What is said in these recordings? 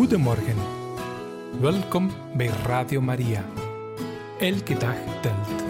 Goedemorgen. Welkom bij Radio Maria. Elke dag telt.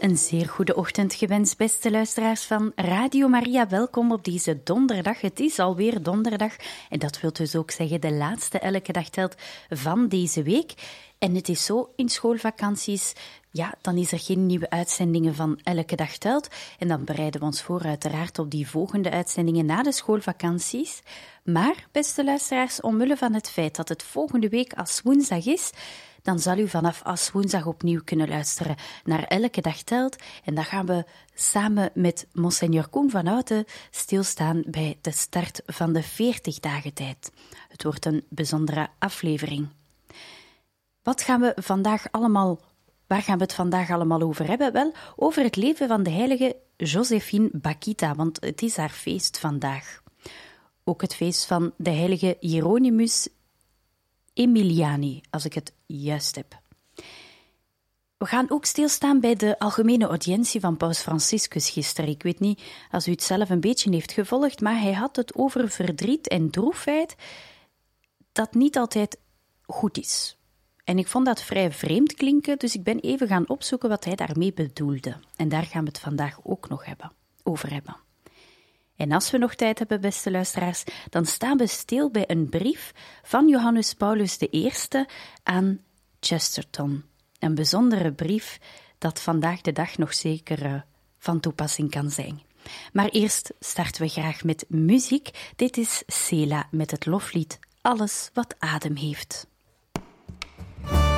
Een zeer goede ochtend gewenst, beste luisteraars van Radio Maria. Welkom op deze donderdag. Het is alweer donderdag en dat wil dus ook zeggen de laatste elke dag telt van deze week. En het is zo in schoolvakanties, ja, dan is er geen nieuwe uitzendingen van Elke Dag Telt. En dan bereiden we ons voor uiteraard op die volgende uitzendingen na de schoolvakanties. Maar, beste luisteraars, omwille van het feit dat het volgende week als woensdag is, dan zal u vanaf als woensdag opnieuw kunnen luisteren naar Elke Dag Telt. En dan gaan we samen met Monseigneur Koen van Houten stilstaan bij de start van de 40 dagen tijd. Het wordt een bijzondere aflevering. Wat gaan we vandaag allemaal, waar gaan we het vandaag allemaal over hebben? Wel, over het leven van de heilige Josephine Bakita, want het is haar feest vandaag. Ook het feest van de heilige Hieronymus Emiliani, als ik het juist heb. We gaan ook stilstaan bij de algemene audiëntie van Paus Franciscus gisteren. Ik weet niet als u het zelf een beetje heeft gevolgd, maar hij had het over verdriet en droefheid dat niet altijd goed is. En ik vond dat vrij vreemd klinken, dus ik ben even gaan opzoeken wat hij daarmee bedoelde. En daar gaan we het vandaag ook nog hebben, over hebben. En als we nog tijd hebben, beste luisteraars, dan staan we stil bij een brief van Johannes Paulus I aan Chesterton. Een bijzondere brief dat vandaag de dag nog zeker uh, van toepassing kan zijn. Maar eerst starten we graag met muziek. Dit is Sela met het loflied Alles wat adem heeft. Bye.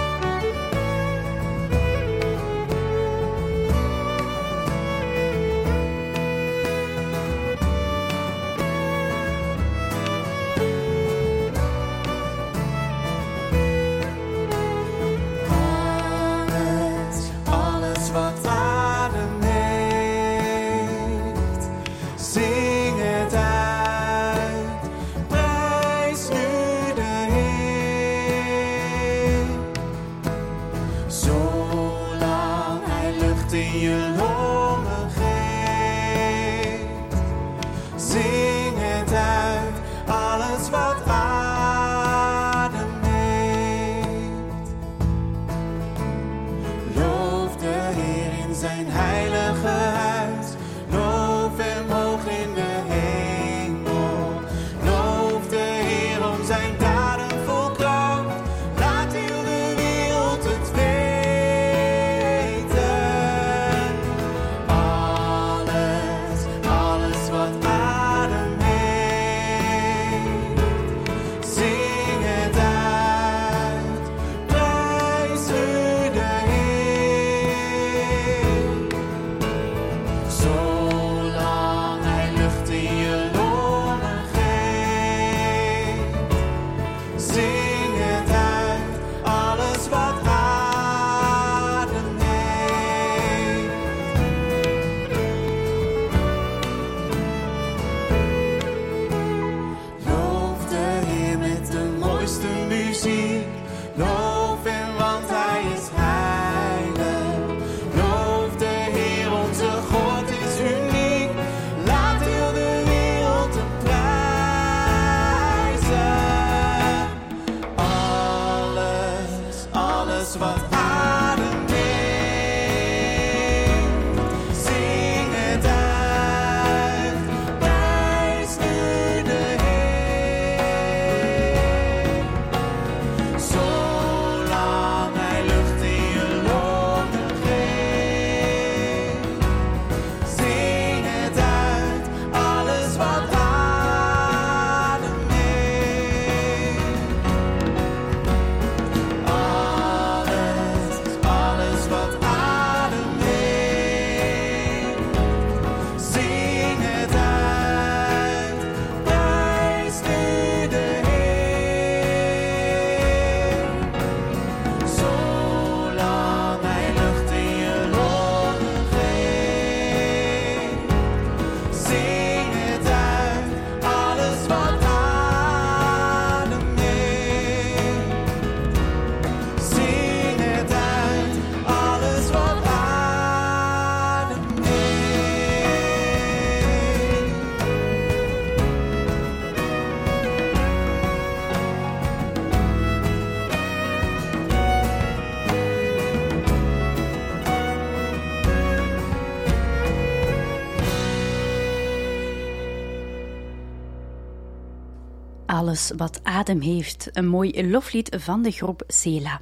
Alles wat adem heeft, een mooi loflied van de groep Sela.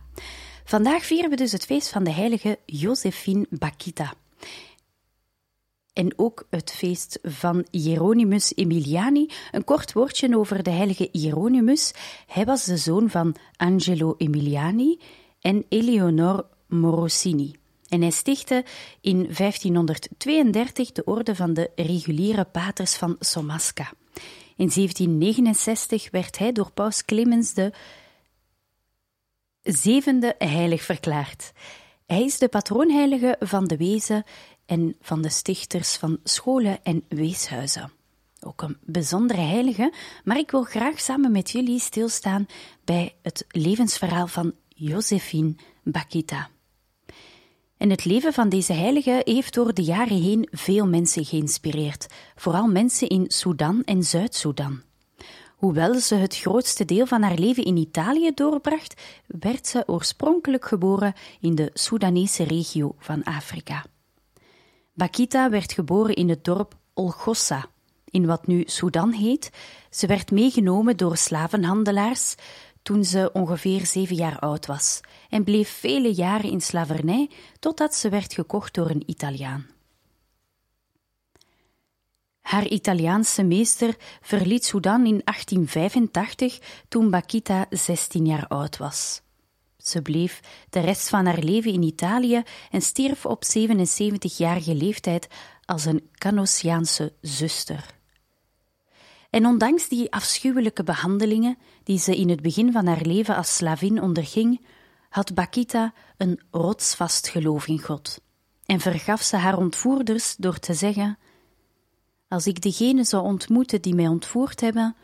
Vandaag vieren we dus het feest van de heilige Josephine Bakita. En ook het feest van Hieronymus Emiliani. Een kort woordje over de heilige Hieronymus. Hij was de zoon van Angelo Emiliani en Eleonore Morosini. En hij stichtte in 1532 de orde van de reguliere paters van Somasca. In 1769 werd hij door paus Clemens de zevende heilig verklaard. Hij is de patroonheilige van de wezen en van de stichters van scholen en weeshuizen. Ook een bijzondere heilige, maar ik wil graag samen met jullie stilstaan bij het levensverhaal van Josephine Bakita. En het leven van deze heilige heeft door de jaren heen veel mensen geïnspireerd, vooral mensen in Sudan en Zuid-Soedan. Hoewel ze het grootste deel van haar leven in Italië doorbracht, werd ze oorspronkelijk geboren in de Soedanese regio van Afrika. Bakita werd geboren in het dorp Olgossa, in wat nu Sudan heet. Ze werd meegenomen door slavenhandelaars toen ze ongeveer zeven jaar oud was en bleef vele jaren in slavernij totdat ze werd gekocht door een Italiaan. Haar Italiaanse meester verliet Sudan in 1885 toen Bakita 16 jaar oud was. Ze bleef de rest van haar leven in Italië en stierf op 77-jarige leeftijd als een Canossiaanse zuster. En ondanks die afschuwelijke behandelingen die ze in het begin van haar leven als slavin onderging, had Bakita een rotsvast geloof in God en vergaf ze haar ontvoerders door te zeggen: Als ik degene zou ontmoeten die mij ontvoerd hebben,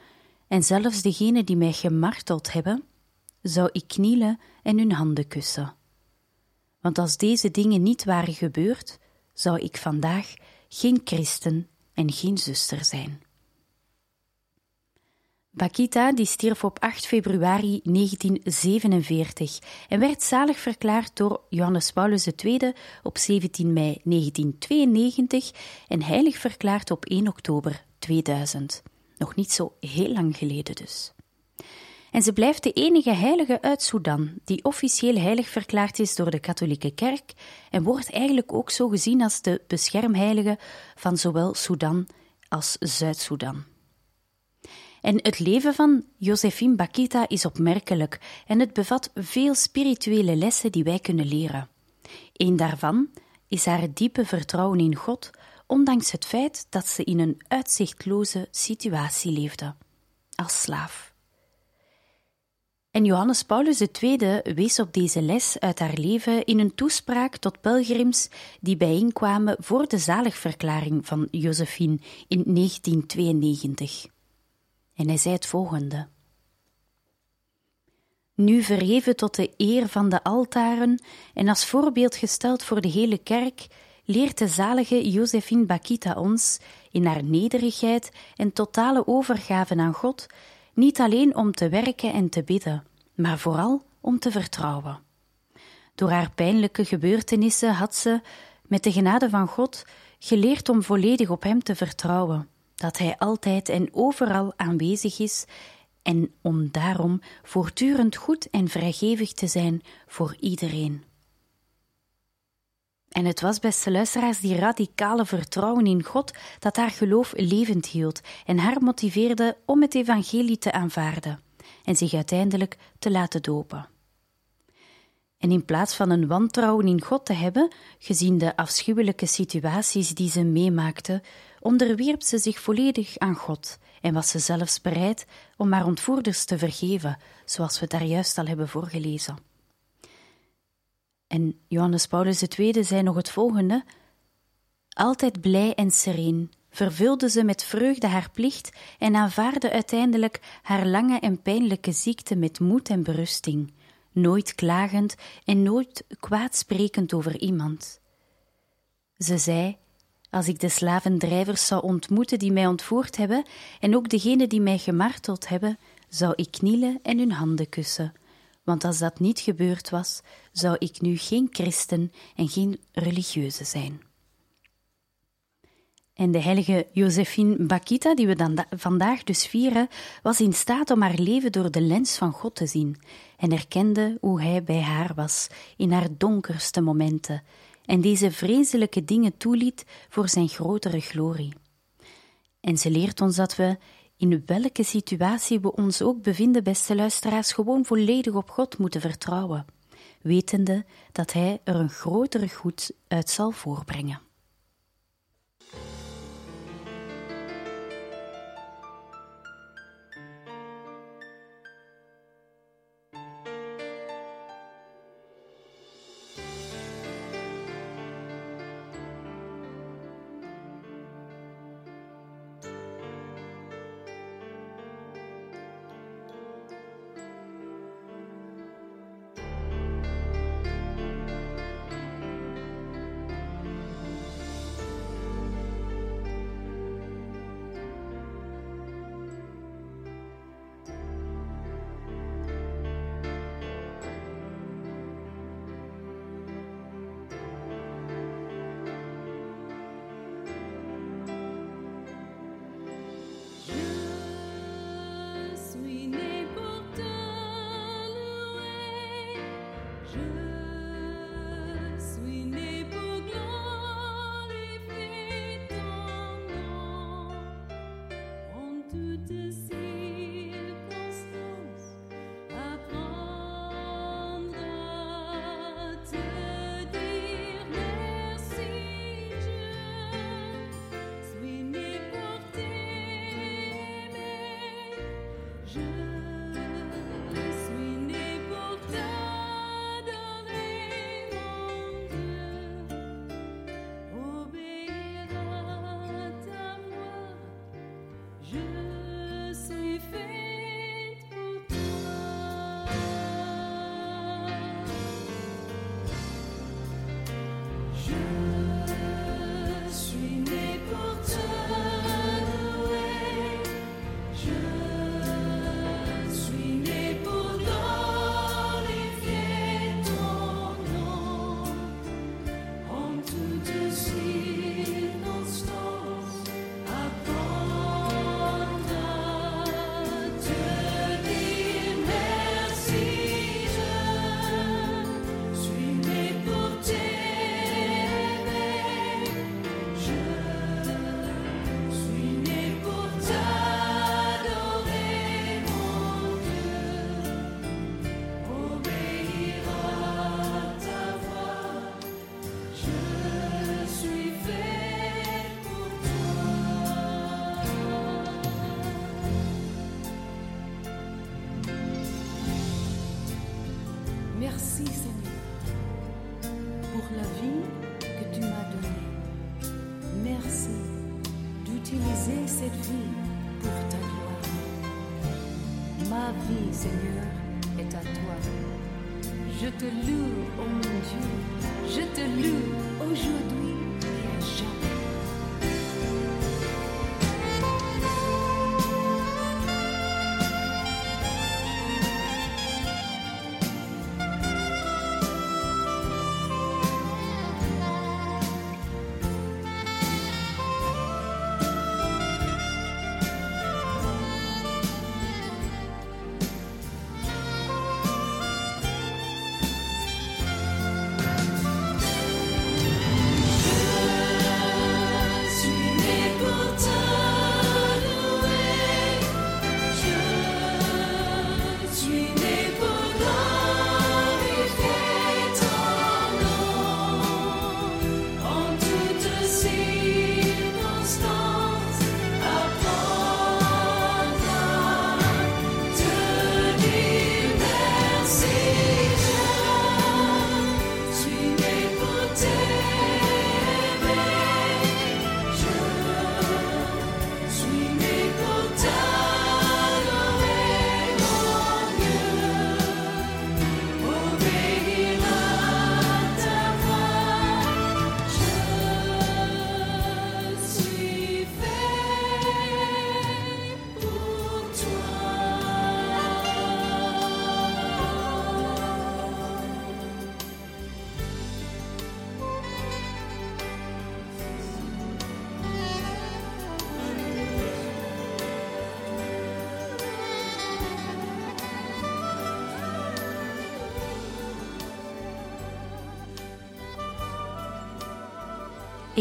en zelfs degene die mij gemarteld hebben, zou ik knielen en hun handen kussen. Want als deze dingen niet waren gebeurd, zou ik vandaag geen christen en geen zuster zijn. Bakita die stierf op 8 februari 1947 en werd zalig verklaard door Johannes Paulus II op 17 mei 1992 en heilig verklaard op 1 oktober 2000. Nog niet zo heel lang geleden dus. En ze blijft de enige heilige uit Sudan die officieel heilig verklaard is door de katholieke kerk en wordt eigenlijk ook zo gezien als de beschermheilige van zowel Sudan als Zuid-Soedan. En het leven van Josephine Bakita is opmerkelijk en het bevat veel spirituele lessen die wij kunnen leren. Een daarvan is haar diepe vertrouwen in God, ondanks het feit dat ze in een uitzichtloze situatie leefde, als slaaf. En Johannes Paulus II wees op deze les uit haar leven in een toespraak tot pelgrims die bijeenkwamen voor de zaligverklaring van Josephine in 1992. En hij zei het volgende. Nu verheven tot de eer van de altaren en als voorbeeld gesteld voor de hele kerk, leert de zalige Josephine Bakita ons, in haar nederigheid en totale overgave aan God, niet alleen om te werken en te bidden, maar vooral om te vertrouwen. Door haar pijnlijke gebeurtenissen had ze, met de genade van God, geleerd om volledig op Hem te vertrouwen dat Hij altijd en overal aanwezig is en om daarom voortdurend goed en vrijgevig te zijn voor iedereen. En het was, beste luisteraars, die radicale vertrouwen in God dat haar geloof levend hield en haar motiveerde om het evangelie te aanvaarden en zich uiteindelijk te laten dopen. En in plaats van een wantrouwen in God te hebben, gezien de afschuwelijke situaties die ze meemaakte, onderwierp ze zich volledig aan God en was ze zelfs bereid om haar ontvoerders te vergeven, zoals we daar juist al hebben voorgelezen. En Johannes Paulus II zei nog het volgende: Altijd blij en sereen vervulde ze met vreugde haar plicht en aanvaarde uiteindelijk haar lange en pijnlijke ziekte met moed en berusting, nooit klagend en nooit kwaadsprekend over iemand. Ze zei: als ik de slavendrijvers zou ontmoeten die mij ontvoerd hebben, en ook degenen die mij gemarteld hebben, zou ik knielen en hun handen kussen. Want als dat niet gebeurd was, zou ik nu geen christen en geen religieuze zijn. En de heilige Josephine Bakita, die we dan vandaag dus vieren, was in staat om haar leven door de lens van God te zien en erkende hoe hij bij haar was in haar donkerste momenten en deze vreselijke dingen toeliet voor zijn grotere glorie. En ze leert ons dat we, in welke situatie we ons ook bevinden, beste luisteraars, gewoon volledig op God moeten vertrouwen, wetende dat Hij er een grotere goed uit zal voorbrengen. Je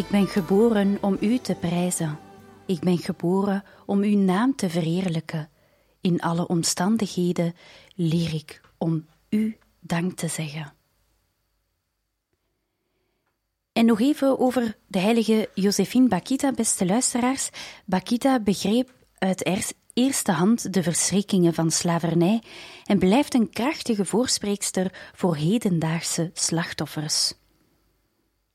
Ik ben geboren om U te prijzen. Ik ben geboren om Uw naam te verheerlijken. In alle omstandigheden leer ik om U dank te zeggen. En nog even over de heilige Josephine Bakita, beste luisteraars. Bakita begreep uit eerste hand de verschrikkingen van slavernij en blijft een krachtige voorspreekster voor hedendaagse slachtoffers.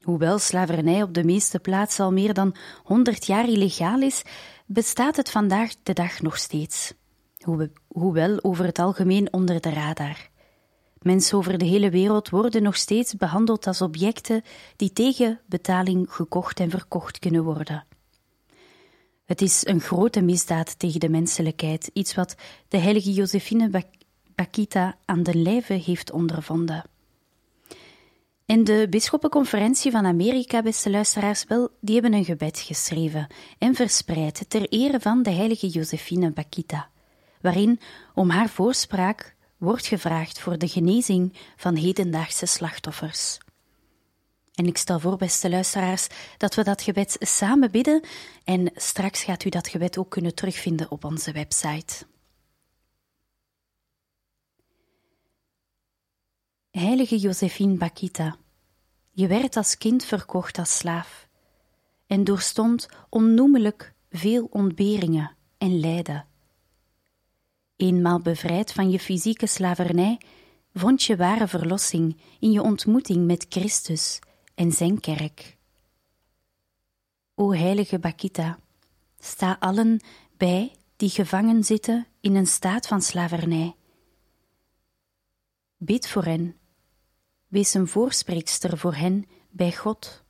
Hoewel slavernij op de meeste plaatsen al meer dan 100 jaar illegaal is, bestaat het vandaag de dag nog steeds. Hoewel over het algemeen onder de radar. Mensen over de hele wereld worden nog steeds behandeld als objecten die tegen betaling gekocht en verkocht kunnen worden. Het is een grote misdaad tegen de menselijkheid, iets wat de heilige Josephine Bakita aan de lijve heeft ondervonden. En de Bisschoppenconferentie van Amerika, beste luisteraars, wel, die hebben een gebed geschreven en verspreid ter ere van de heilige Josephine Bakita, waarin om haar voorspraak wordt gevraagd voor de genezing van hedendaagse slachtoffers. En ik stel voor, beste luisteraars, dat we dat gebed samen bidden en straks gaat u dat gebed ook kunnen terugvinden op onze website. Heilige Josephine Bakita, je werd als kind verkocht als slaaf en doorstond onnoemelijk veel ontberingen en lijden. Eenmaal bevrijd van je fysieke slavernij, vond je ware verlossing in je ontmoeting met Christus en zijn kerk. O heilige Bakita, sta allen bij die gevangen zitten in een staat van slavernij. Bid voor hen, wees een voorspreekster voor hen bij God,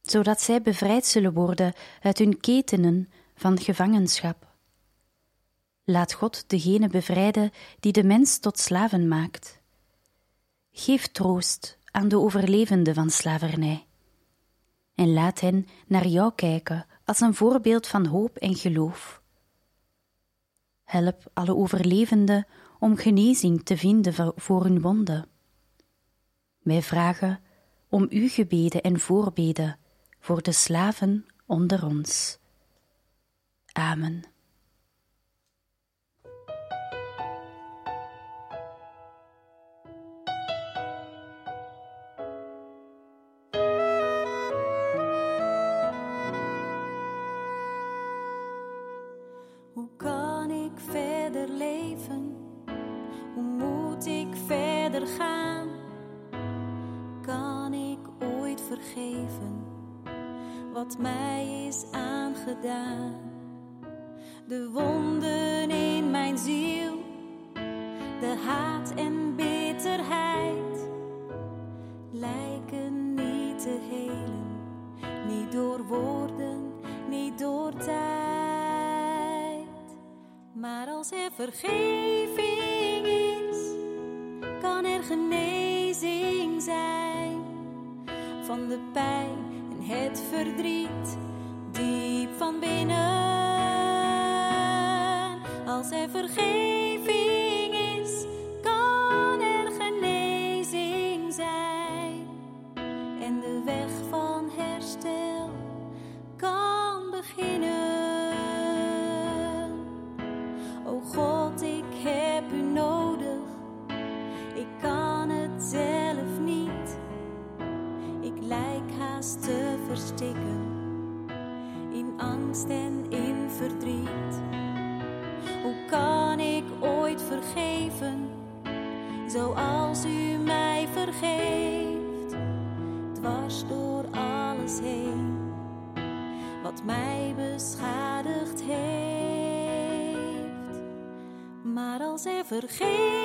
zodat zij bevrijd zullen worden uit hun ketenen van gevangenschap. Laat God degene bevrijden die de mens tot slaven maakt. Geef troost aan de overlevenden van slavernij. En laat hen naar jou kijken als een voorbeeld van hoop en geloof. Help alle overlevenden om genezing te vinden voor hun wonden. Wij vragen om uw gebeden en voorbeden voor de slaven onder ons. Amen. De wonden in mijn ziel, de haat en bitterheid lijken niet te helen, niet door woorden, niet door tijd. Maar als er vergeving is, kan er genezing zijn. Van de pijn het verdriet Maar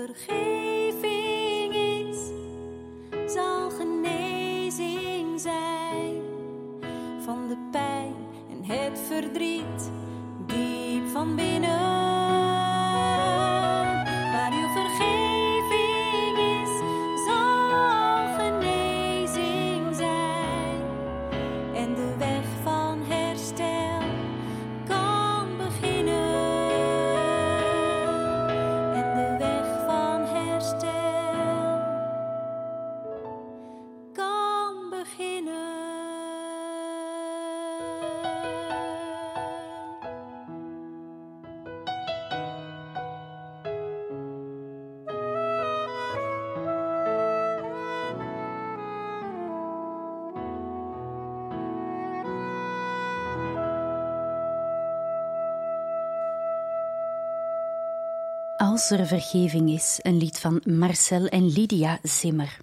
waar Als er vergeving is, een lied van Marcel en Lydia Zimmer.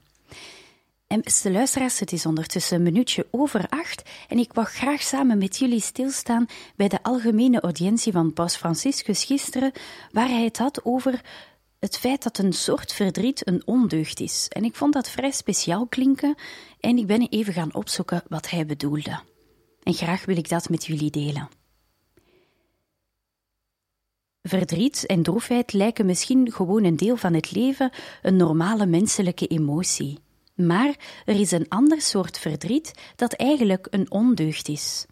En beste luisteraars, het is ondertussen een minuutje over acht en ik wou graag samen met jullie stilstaan bij de algemene audiëntie van Paus Franciscus gisteren, waar hij het had over het feit dat een soort verdriet een ondeugd is. En ik vond dat vrij speciaal klinken en ik ben even gaan opzoeken wat hij bedoelde. En graag wil ik dat met jullie delen. Verdriet en droefheid lijken misschien gewoon een deel van het leven, een normale menselijke emotie. Maar er is een ander soort verdriet dat eigenlijk een ondeugd is.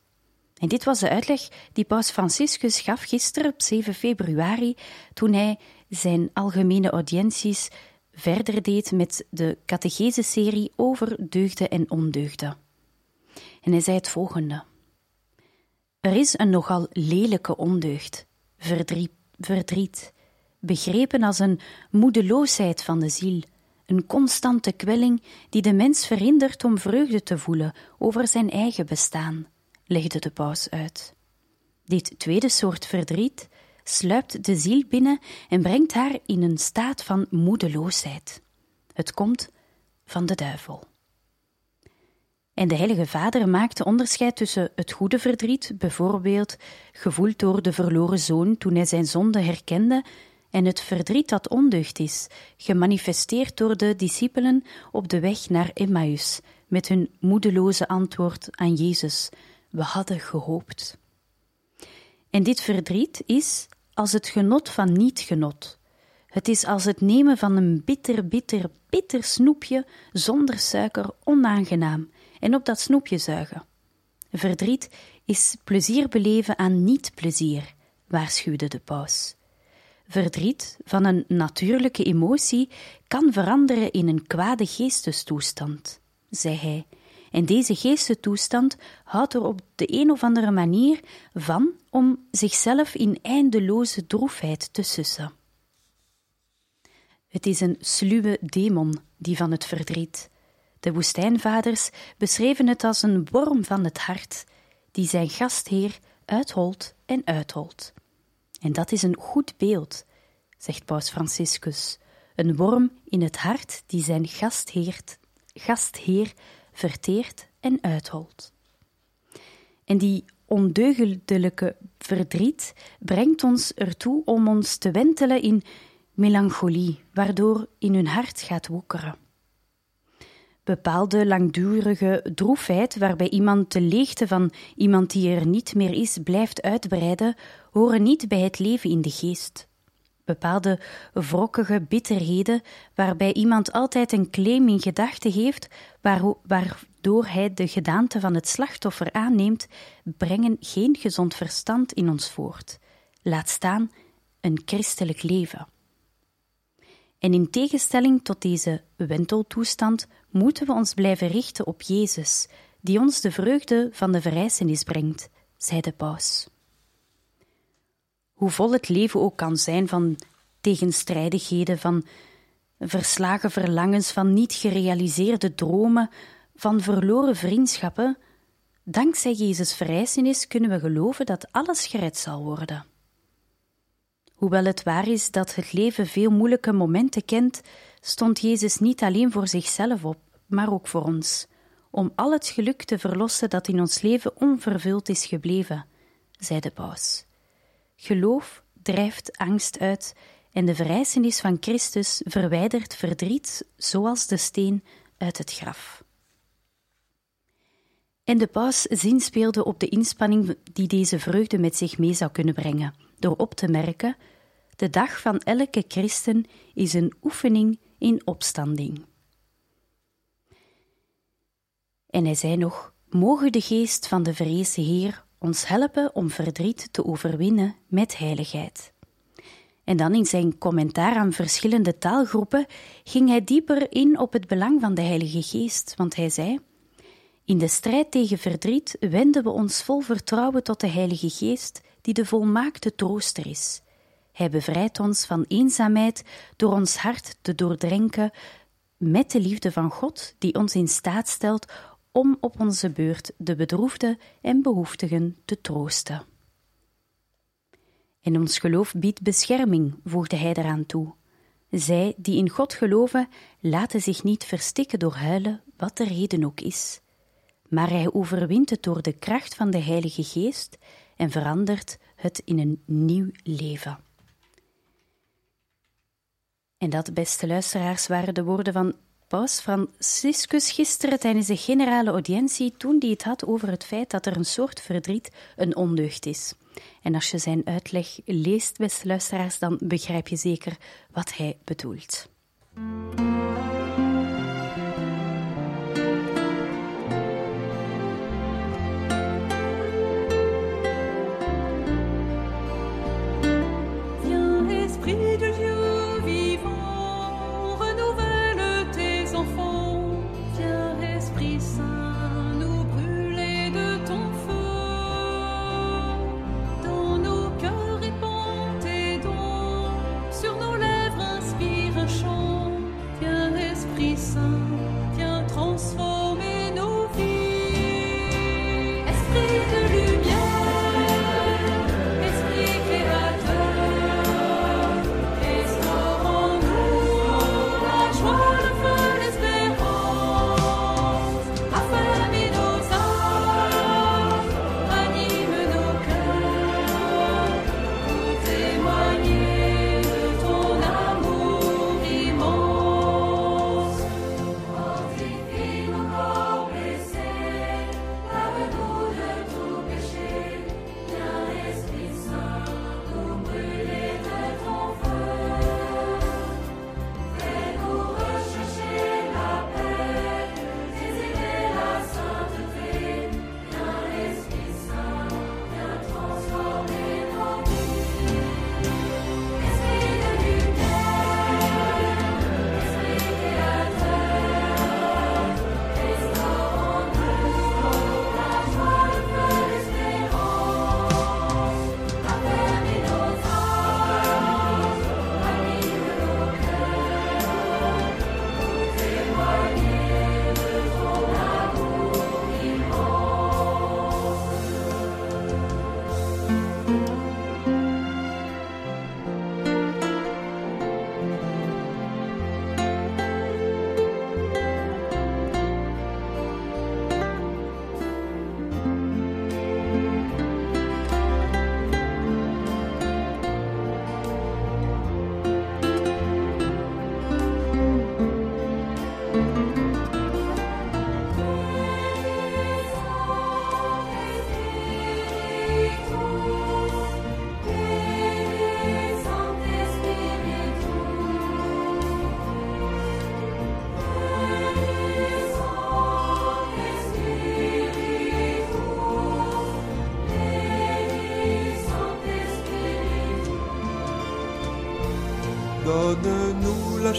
En dit was de uitleg die Paus Franciscus gaf gisteren op 7 februari, toen hij zijn algemene audiënties verder deed met de catechese-serie over deugden en ondeugden. En hij zei het volgende: Er is een nogal lelijke ondeugd, verdriet, verdriet, begrepen als een moedeloosheid van de ziel, een constante kwelling die de mens verhindert om vreugde te voelen over zijn eigen bestaan, legde de paus uit. Dit tweede soort verdriet sluipt de ziel binnen en brengt haar in een staat van moedeloosheid. Het komt van de duivel. En de Heilige Vader maakte onderscheid tussen het goede verdriet, bijvoorbeeld gevoeld door de verloren zoon toen hij zijn zonde herkende, en het verdriet dat ondeugd is, gemanifesteerd door de discipelen op de weg naar Emmaus, met hun moedeloze antwoord aan Jezus: We hadden gehoopt. En dit verdriet is als het genot van niet-genot. Het is als het nemen van een bitter, bitter, bitter snoepje zonder suiker onaangenaam en op dat snoepje zuigen. Verdriet is plezier beleven aan niet-plezier, waarschuwde de paus. Verdriet van een natuurlijke emotie kan veranderen in een kwade geestestoestand, zei hij. En deze geestestoestand houdt er op de een of andere manier van om zichzelf in eindeloze droefheid te sussen. Het is een sluwe demon, die van het verdriet. De woestijnvaders beschreven het als een worm van het hart, die zijn gastheer uitholt en uitholt. En dat is een goed beeld, zegt Paus Franciscus, een worm in het hart die zijn gastheer, gastheer verteert en uitholt. En die ondeugdelijke verdriet brengt ons ertoe om ons te wentelen in melancholie, waardoor in hun hart gaat woekeren. Bepaalde langdurige droefheid, waarbij iemand de leegte van iemand die er niet meer is blijft uitbreiden, horen niet bij het leven in de geest. Bepaalde wrokkige bitterheden, waarbij iemand altijd een claim in gedachten heeft, waardoor hij de gedaante van het slachtoffer aanneemt, brengen geen gezond verstand in ons voort. Laat staan een christelijk leven. En in tegenstelling tot deze wenteltoestand moeten we ons blijven richten op Jezus, die ons de vreugde van de verrijzenis brengt, zei de paus. Hoe vol het leven ook kan zijn van tegenstrijdigheden, van verslagen verlangens, van niet gerealiseerde dromen, van verloren vriendschappen, dankzij Jezus' verrijzenis kunnen we geloven dat alles gered zal worden. Hoewel het waar is dat het leven veel moeilijke momenten kent, stond Jezus niet alleen voor zichzelf op, maar ook voor ons, om al het geluk te verlossen dat in ons leven onvervuld is gebleven, zei de paus. Geloof drijft angst uit en de verrijzenis van Christus verwijdert verdriet zoals de steen uit het graf. En de paus zinspeelde op de inspanning die deze vreugde met zich mee zou kunnen brengen, door op te merken: de dag van elke christen is een oefening in opstanding. En hij zei nog: Mogen de geest van de vrezen Heer ons helpen om verdriet te overwinnen met heiligheid. En dan in zijn commentaar aan verschillende taalgroepen ging hij dieper in op het belang van de Heilige Geest, want hij zei: In de strijd tegen verdriet wenden we ons vol vertrouwen tot de Heilige Geest, die de volmaakte trooster is. Hij bevrijdt ons van eenzaamheid door ons hart te doordrenken met de liefde van God, die ons in staat stelt om op onze beurt de bedroefde en behoeftigen te troosten. En ons geloof biedt bescherming, voegde hij eraan toe. Zij die in God geloven, laten zich niet verstikken door huilen, wat de reden ook is. Maar hij overwint het door de kracht van de Heilige Geest en verandert het in een nieuw leven. En dat, beste luisteraars, waren de woorden van Paus Franciscus gisteren tijdens de generale audiëntie toen hij het had over het feit dat er een soort verdriet een ondeugd is. En als je zijn uitleg leest, beste luisteraars, dan begrijp je zeker wat hij bedoelt.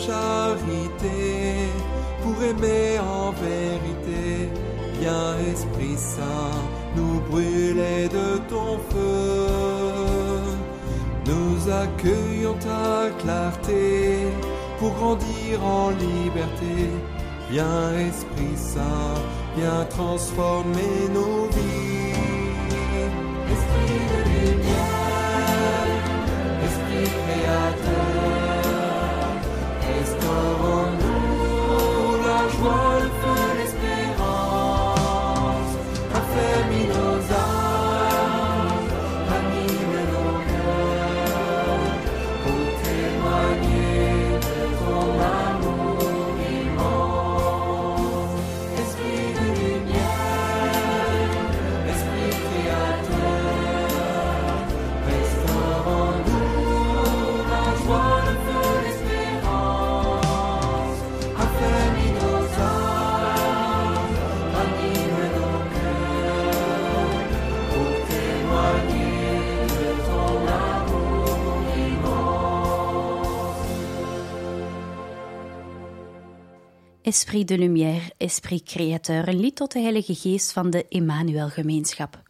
Charité pour aimer en vérité. Viens Esprit Saint, nous brûler de ton feu. Nous accueillons ta clarté pour grandir en liberté. Viens Esprit Saint, viens transformer nos vies. Esprit de lumière, Esprit créateur, Esprit de Lumière, Esprit Createur, een lied tot de Heilige Geest van de Emmanuel-gemeenschap.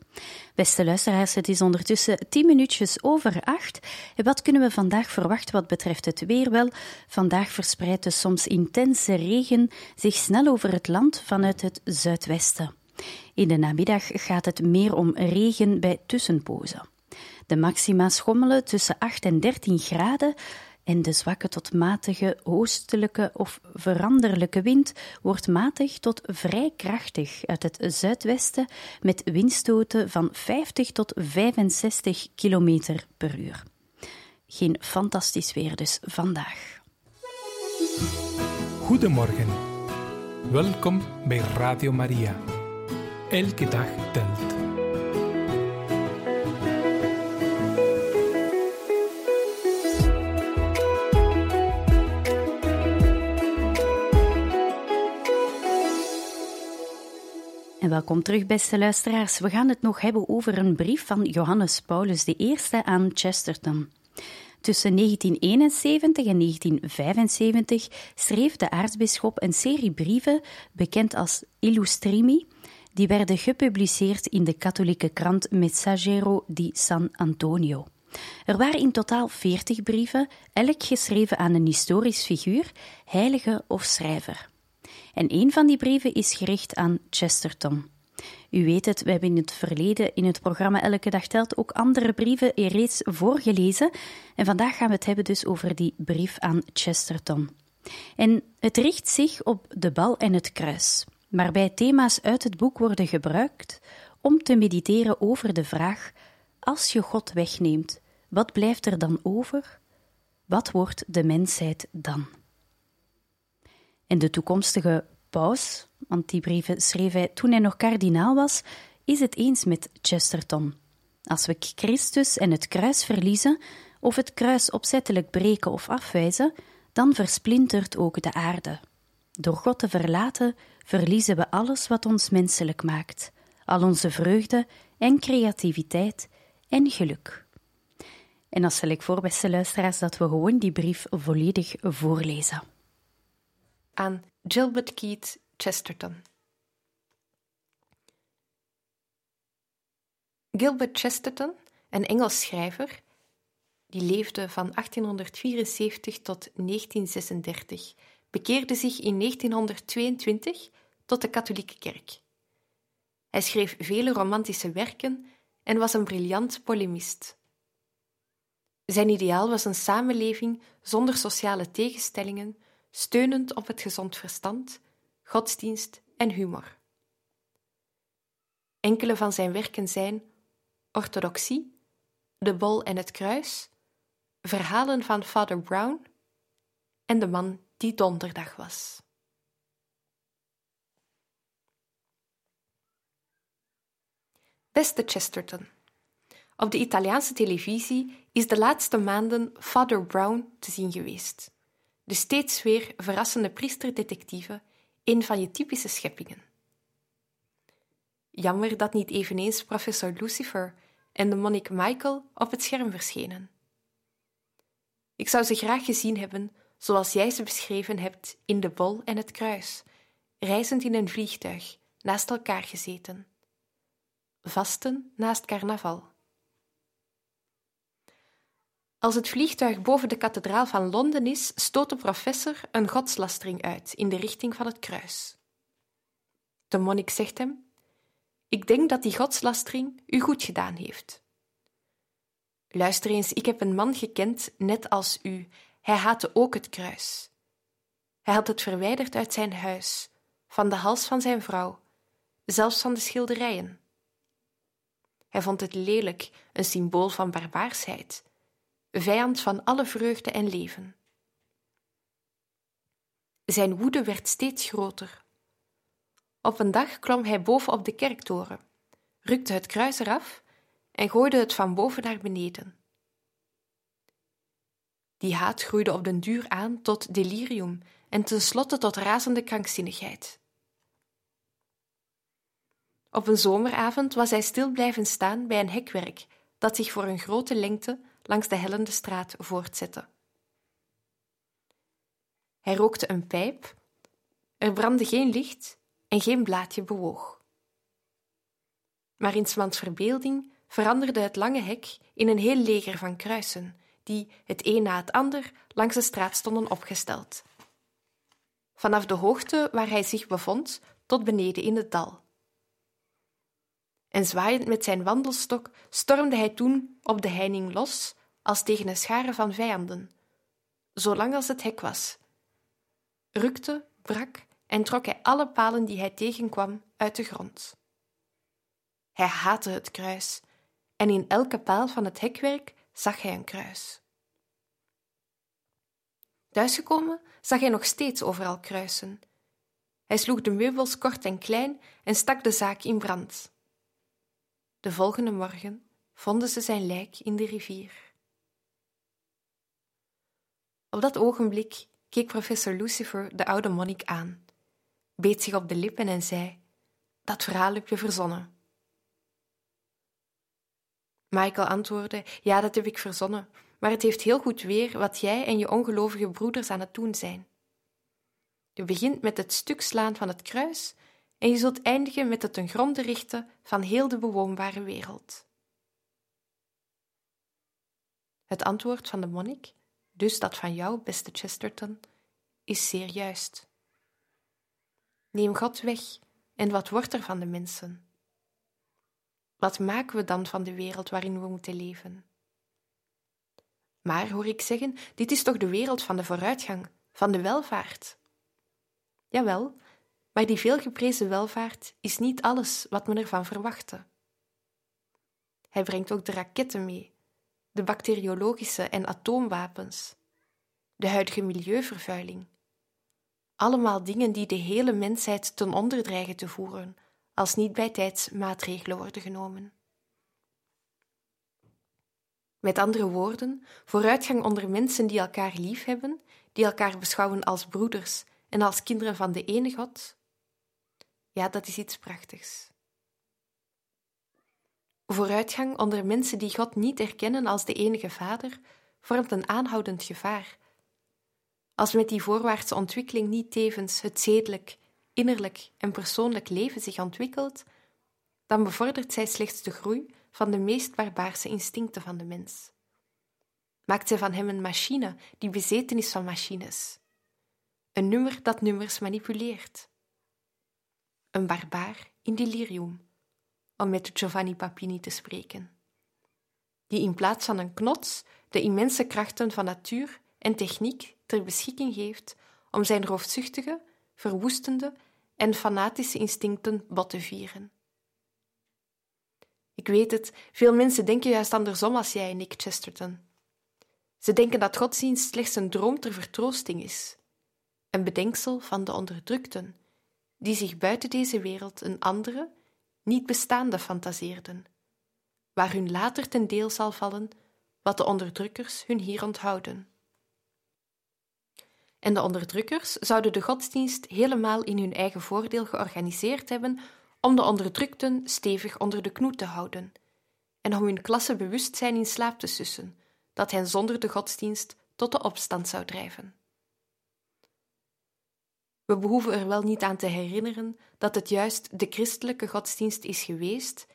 Beste luisteraars, het is ondertussen tien minuutjes over acht. En wat kunnen we vandaag verwachten wat betreft het weer? Wel, vandaag verspreidt de soms intense regen zich snel over het land vanuit het zuidwesten. In de namiddag gaat het meer om regen bij tussenpozen. De maxima schommelen tussen 8 en 13 graden en de zwakke tot matige oostelijke of veranderlijke wind wordt matig tot vrij krachtig uit het zuidwesten met windstoten van 50 tot 65 km per uur. Geen fantastisch weer dus vandaag. Goedemorgen. Welkom bij Radio Maria. Elke dag telt. Welkom terug, beste luisteraars. We gaan het nog hebben over een brief van Johannes Paulus I aan Chesterton. Tussen 1971 en 1975 schreef de aartsbisschop een serie brieven, bekend als Illustrimi, die werden gepubliceerd in de katholieke krant Messaggero di San Antonio. Er waren in totaal 40 brieven, elk geschreven aan een historisch figuur, heilige of schrijver. En een van die brieven is gericht aan Chesterton. U weet het, we hebben in het verleden in het programma Elke Dag Telt ook andere brieven reeds voorgelezen. En vandaag gaan we het hebben dus over die brief aan Chesterton. En het richt zich op de bal en het kruis, waarbij thema's uit het boek worden gebruikt om te mediteren over de vraag: als je God wegneemt, wat blijft er dan over? Wat wordt de mensheid dan? En de toekomstige paus, want die brieven schreef hij toen hij nog kardinaal was, is het eens met Chesterton. Als we Christus en het kruis verliezen, of het kruis opzettelijk breken of afwijzen, dan versplintert ook de aarde. Door God te verlaten, verliezen we alles wat ons menselijk maakt, al onze vreugde en creativiteit en geluk. En dan stel ik voor, beste luisteraars, dat we gewoon die brief volledig voorlezen. Aan Gilbert Keith Chesterton. Gilbert Chesterton, een Engels schrijver, die leefde van 1874 tot 1936, bekeerde zich in 1922 tot de katholieke kerk. Hij schreef vele romantische werken en was een briljant polemist. Zijn ideaal was een samenleving zonder sociale tegenstellingen, steunend op het gezond verstand, godsdienst en humor. Enkele van zijn werken zijn Orthodoxie, De Bol en het Kruis, Verhalen van Father Brown en De man die donderdag was. Beste Chesterton. Op de Italiaanse televisie is de laatste maanden Father Brown te zien geweest. De steeds weer verrassende priesterdetectieve, een van je typische scheppingen. Jammer dat niet eveneens professor Lucifer en de monnik Michael op het scherm verschenen. Ik zou ze graag gezien hebben zoals jij ze beschreven hebt in De Bol en het Kruis, reizend in een vliegtuig, naast elkaar gezeten. Vasten naast carnaval. Als het vliegtuig boven de kathedraal van Londen is, stoot de professor een godslastering uit in de richting van het kruis. De monnik zegt hem: Ik denk dat die godslastering u goed gedaan heeft. Luister eens, ik heb een man gekend, net als u. Hij haatte ook het kruis. Hij had het verwijderd uit zijn huis, van de hals van zijn vrouw, zelfs van de schilderijen. Hij vond het lelijk, een symbool van barbaarsheid, vijand van alle vreugde en leven. Zijn woede werd steeds groter. Op een dag klom hij boven op de kerktoren, rukte het kruis eraf en gooide het van boven naar beneden. Die haat groeide op den duur aan tot delirium en tenslotte tot razende krankzinnigheid. Op een zomeravond was hij stil blijven staan bij een hekwerk dat zich voor een grote lengte langs de hellende straat voortzette. Hij rookte een pijp, er brandde geen licht en geen blaadje bewoog. Maar in Smans verbeelding veranderde het lange hek in een heel leger van kruisen, die, het een na het ander, langs de straat stonden opgesteld. Vanaf de hoogte waar hij zich bevond tot beneden in het dal. En zwaaiend met zijn wandelstok stormde hij toen op de heining los, als tegen een schare van vijanden, zolang als het hek was. Rukte, brak en trok hij alle palen die hij tegenkwam uit de grond. Hij haatte het kruis, en in elke paal van het hekwerk zag hij een kruis. Thuisgekomen zag hij nog steeds overal kruisen. Hij sloeg de meubels kort en klein en stak de zaak in brand. De volgende morgen vonden ze zijn lijk in de rivier. Op dat ogenblik keek professor Lucifer de oude monnik aan, beet zich op de lippen en zei: Dat verhaal heb je verzonnen. Michael antwoordde: Ja, dat heb ik verzonnen, maar het heeft heel goed weer wat jij en je ongelovige broeders aan het doen zijn. Je begint met het stuk slaan van het kruis en je zult eindigen met het ten gronde richten van heel de bewoonbare wereld. Het antwoord van de monnik, dus dat van jou, beste Chesterton, is zeer juist. Neem God weg en wat wordt er van de mensen? Wat maken we dan van de wereld waarin we moeten leven? Maar hoor ik zeggen, dit is toch de wereld van de vooruitgang, van de welvaart? Jawel, maar die veelgeprezen welvaart is niet alles wat men ervan verwachtte. Hij brengt ook de raketten mee, de bacteriologische en atoomwapens, de huidige milieuvervuiling. Allemaal dingen die de hele mensheid ten onder dreigen te voeren, als niet bij tijds maatregelen worden genomen. Met andere woorden, vooruitgang onder mensen die elkaar liefhebben, die elkaar beschouwen als broeders en als kinderen van de ene God, ja, dat is iets prachtigs. Vooruitgang onder mensen die God niet erkennen als de enige Vader vormt een aanhoudend gevaar. Als met die voorwaartse ontwikkeling niet tevens het zedelijk, innerlijk en persoonlijk leven zich ontwikkelt, dan bevordert zij slechts de groei van de meest barbaarse instincten van de mens. Maakt zij van hem een machine die bezeten is van machines. Een nummer dat nummers manipuleert. Een barbaar in delirium, om met Giovanni Papini te spreken. Die in plaats van een knots de immense krachten van natuur en techniek ter beschikking geeft om zijn roofzuchtige, verwoestende en fanatische instincten bot te vieren. Ik weet het, veel mensen denken juist andersom als jij en ik, Chesterton. Ze denken dat godsdienst slechts een droom ter vertroosting is, een bedenksel van de onderdrukten, die zich buiten deze wereld een andere, niet bestaande fantaseerden, waar hun later ten deel zal vallen wat de onderdrukkers hun hier onthouden. En de onderdrukkers zouden de godsdienst helemaal in hun eigen voordeel georganiseerd hebben om de onderdrukten stevig onder de knoet te houden en om hun klassebewustzijn in slaap te sussen, dat hen zonder de godsdienst tot de opstand zou drijven. We behoeven er wel niet aan te herinneren dat het juist de christelijke godsdienst is geweest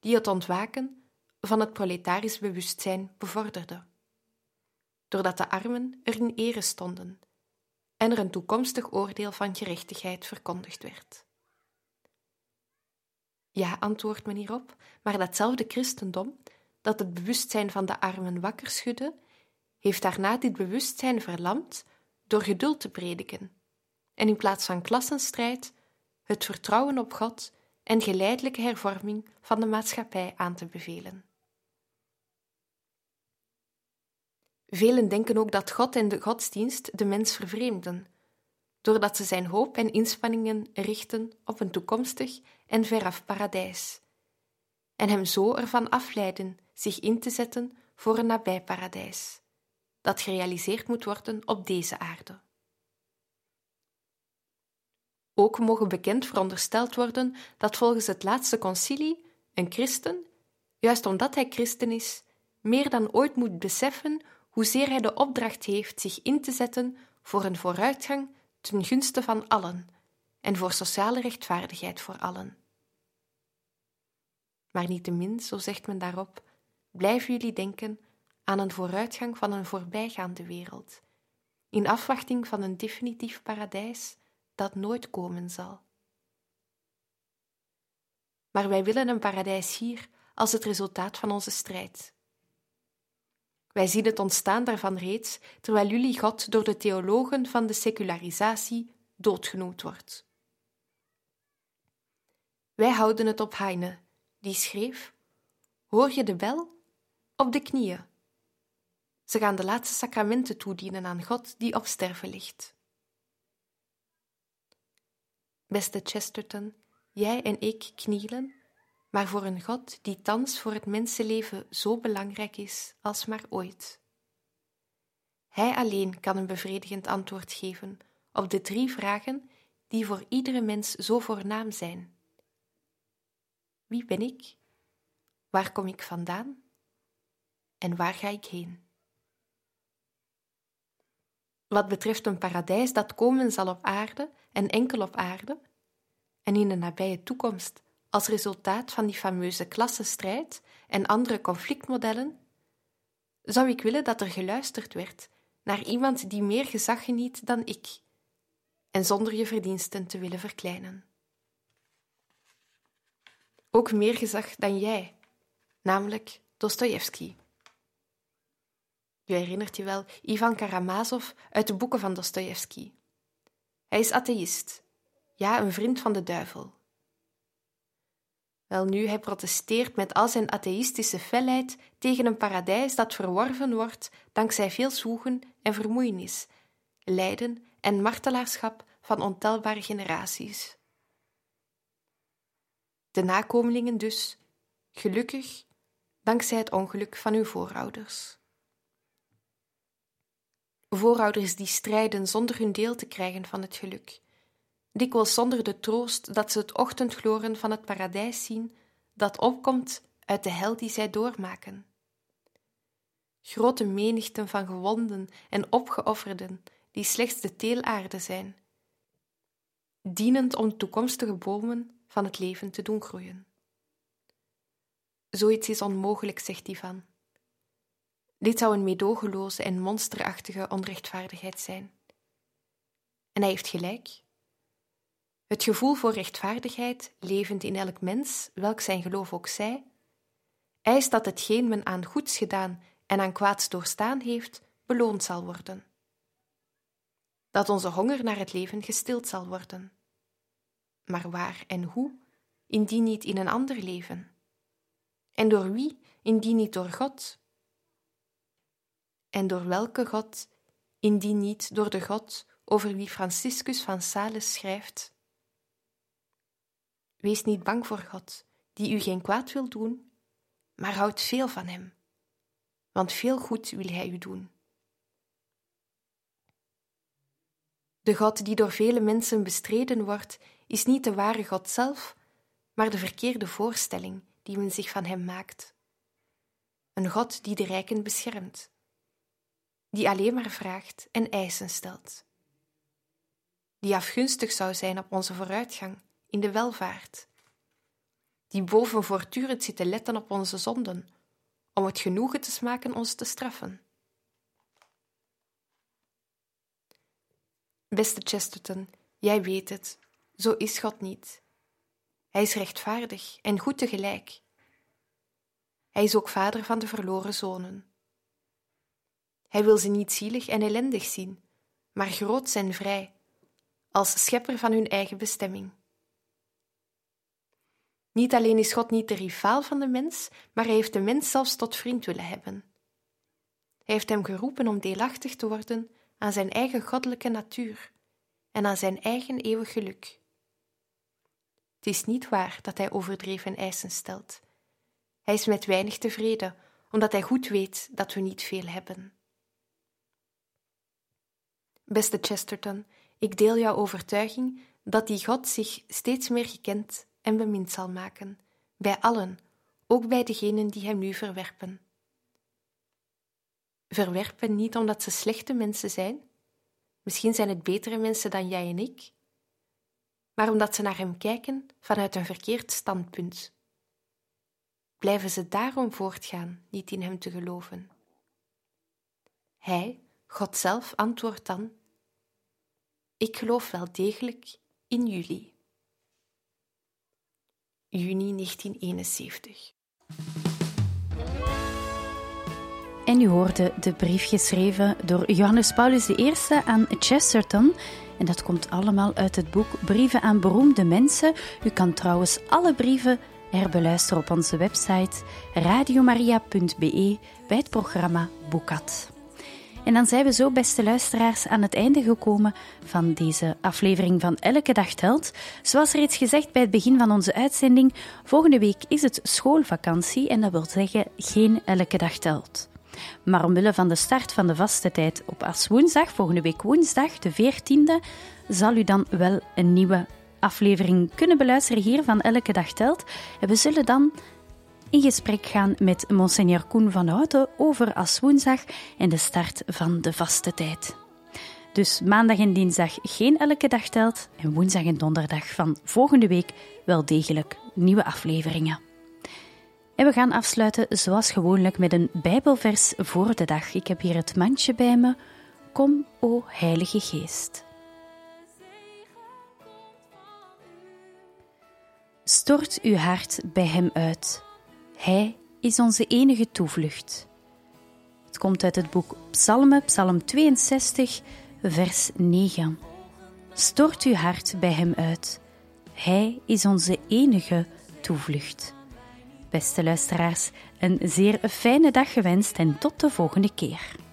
die het ontwaken van het proletarisch bewustzijn bevorderde, doordat de armen er in ere stonden en er een toekomstig oordeel van gerechtigheid verkondigd werd. Ja, antwoordt men hierop, maar datzelfde christendom, dat het bewustzijn van de armen wakker schudde, heeft daarna dit bewustzijn verlamd door geduld te prediken, en in plaats van klassenstrijd het vertrouwen op God en geleidelijke hervorming van de maatschappij aan te bevelen. Velen denken ook dat God en de godsdienst de mens vervreemden, doordat ze zijn hoop en inspanningen richten op een toekomstig en veraf paradijs, en hem zo ervan afleiden zich in te zetten voor een nabij paradijs, dat gerealiseerd moet worden op deze aarde. Ook mogen bekend verondersteld worden dat volgens het laatste concilie een christen, juist omdat hij christen is, meer dan ooit moet beseffen hoezeer hij de opdracht heeft zich in te zetten voor een vooruitgang ten gunste van allen en voor sociale rechtvaardigheid voor allen. Maar niettemin, zo zegt men daarop, blijven jullie denken aan een vooruitgang van een voorbijgaande wereld, in afwachting van een definitief paradijs dat nooit komen zal. Maar wij willen een paradijs hier als het resultaat van onze strijd. Wij zien het ontstaan daarvan reeds, terwijl jullie God door de theologen van de secularisatie doodgenoemd wordt. Wij houden het op Heine, die schreef: Hoor je de bel? Op de knieën. Ze gaan de laatste sacramenten toedienen aan God die op sterven ligt. Beste Chesterton, jij en ik knielen, maar voor een God die thans voor het mensenleven zo belangrijk is als maar ooit. Hij alleen kan een bevredigend antwoord geven op de drie vragen die voor iedere mens zo voornaam zijn. Wie ben ik? Waar kom ik vandaan? En waar ga ik heen? Wat betreft een paradijs dat komen zal op aarde en enkel op aarde, en in de nabije toekomst als resultaat van die fameuze klassenstrijd en andere conflictmodellen, zou ik willen dat er geluisterd werd naar iemand die meer gezag geniet dan ik, en zonder je verdiensten te willen verkleinen. Ook meer gezag dan jij, namelijk Dostoevsky. Je herinnert je wel Ivan Karamazov uit de boeken van Dostoevsky. Hij is atheïst, ja, een vriend van de duivel. Welnu, hij protesteert met al zijn atheïstische felheid tegen een paradijs dat verworven wordt dankzij veel zwoegen en vermoeienis, lijden en martelaarschap van ontelbare generaties. De nakomelingen dus, gelukkig, dankzij het ongeluk van uw voorouders. Voorouders die strijden zonder hun deel te krijgen van het geluk, dikwijls zonder de troost dat ze het ochtendgloren van het paradijs zien dat opkomt uit de hel die zij doormaken. Grote menigten van gewonden en opgeofferden die slechts de teelaarde zijn, dienend om toekomstige bomen van het leven te doen groeien. Zoiets is onmogelijk, zegt Ivan. Dit zou een meedogenloze en monsterachtige onrechtvaardigheid zijn. En hij heeft gelijk. Het gevoel voor rechtvaardigheid, levend in elk mens, welk zijn geloof ook zij, eist dat hetgeen men aan goeds gedaan en aan kwaads doorstaan heeft, beloond zal worden. Dat onze honger naar het leven gestild zal worden. Maar waar en hoe, indien niet in een ander leven? En door wie, indien niet door God? En door welke God, indien niet door de God over wie Franciscus van Sales schrijft? Wees niet bang voor God, die u geen kwaad wil doen, maar houd veel van Hem, want veel goed wil Hij u doen. De God die door vele mensen bestreden wordt, is niet de ware God zelf, maar de verkeerde voorstelling die men zich van Hem maakt. Een God die de rijken beschermt, die alleen maar vraagt en eisen stelt, die afgunstig zou zijn op onze vooruitgang in de welvaart, die boven voortdurend zit te letten op onze zonden, om het genoegen te smaken ons te straffen. Beste Chesterton, jij weet het, zo is God niet. Hij is rechtvaardig en goed tegelijk. Hij is ook vader van de verloren zonen. Hij wil ze niet zielig en ellendig zien, maar groot en vrij, als schepper van hun eigen bestemming. Niet alleen is God niet de rivaal van de mens, maar hij heeft de mens zelfs tot vriend willen hebben. Hij heeft hem geroepen om deelachtig te worden aan zijn eigen goddelijke natuur en aan zijn eigen eeuwig geluk. Het is niet waar dat hij overdreven eisen stelt. Hij is met weinig tevreden, omdat hij goed weet dat we niet veel hebben. Beste Chesterton, ik deel jouw overtuiging dat die God zich steeds meer gekend en bemind zal maken, bij allen, ook bij degenen die hem nu verwerpen. Verwerpen niet omdat ze slechte mensen zijn, misschien zijn het betere mensen dan jij en ik, maar omdat ze naar hem kijken vanuit een verkeerd standpunt. Blijven ze daarom voortgaan niet in hem te geloven? Hij, God zelf, antwoordt dan: Ik geloof wel degelijk in jullie. Juni 1971. En u hoorde de brief geschreven door Johannes Paulus I aan Chesterton. En dat komt allemaal uit het boek Brieven aan beroemde mensen. U kan trouwens alle brieven herbeluisteren op onze website radiomaria.be bij het programma Boekat. En dan zijn we zo, beste luisteraars, aan het einde gekomen van deze aflevering van Elke Dag Telt. Zoals reeds gezegd bij het begin van onze uitzending, volgende week is het schoolvakantie en dat wil zeggen geen Elke Dag Telt. Maar omwille van de start van de vaste tijd op Aswoensdag, volgende week woensdag, de 14e, zal u dan wel een nieuwe aflevering kunnen beluisteren hier van Elke Dag Telt. En we zullen dan in gesprek gaan met Monseigneur Koen van Houten over Aswoensdag en de start van de vaste tijd. Dus maandag en dinsdag geen elke dag telt en woensdag en donderdag van volgende week wel degelijk nieuwe afleveringen. En we gaan afsluiten zoals gewoonlijk met een Bijbelvers voor de dag. Ik heb hier het mandje bij me. Kom, o Heilige Geest. Stort uw hart bij Hem uit. Hij is onze enige toevlucht. Het komt uit het boek Psalmen, Psalm 62, vers 9. Stort uw hart bij Hem uit. Hij is onze enige toevlucht. Beste luisteraars, een zeer fijne dag gewenst en tot de volgende keer.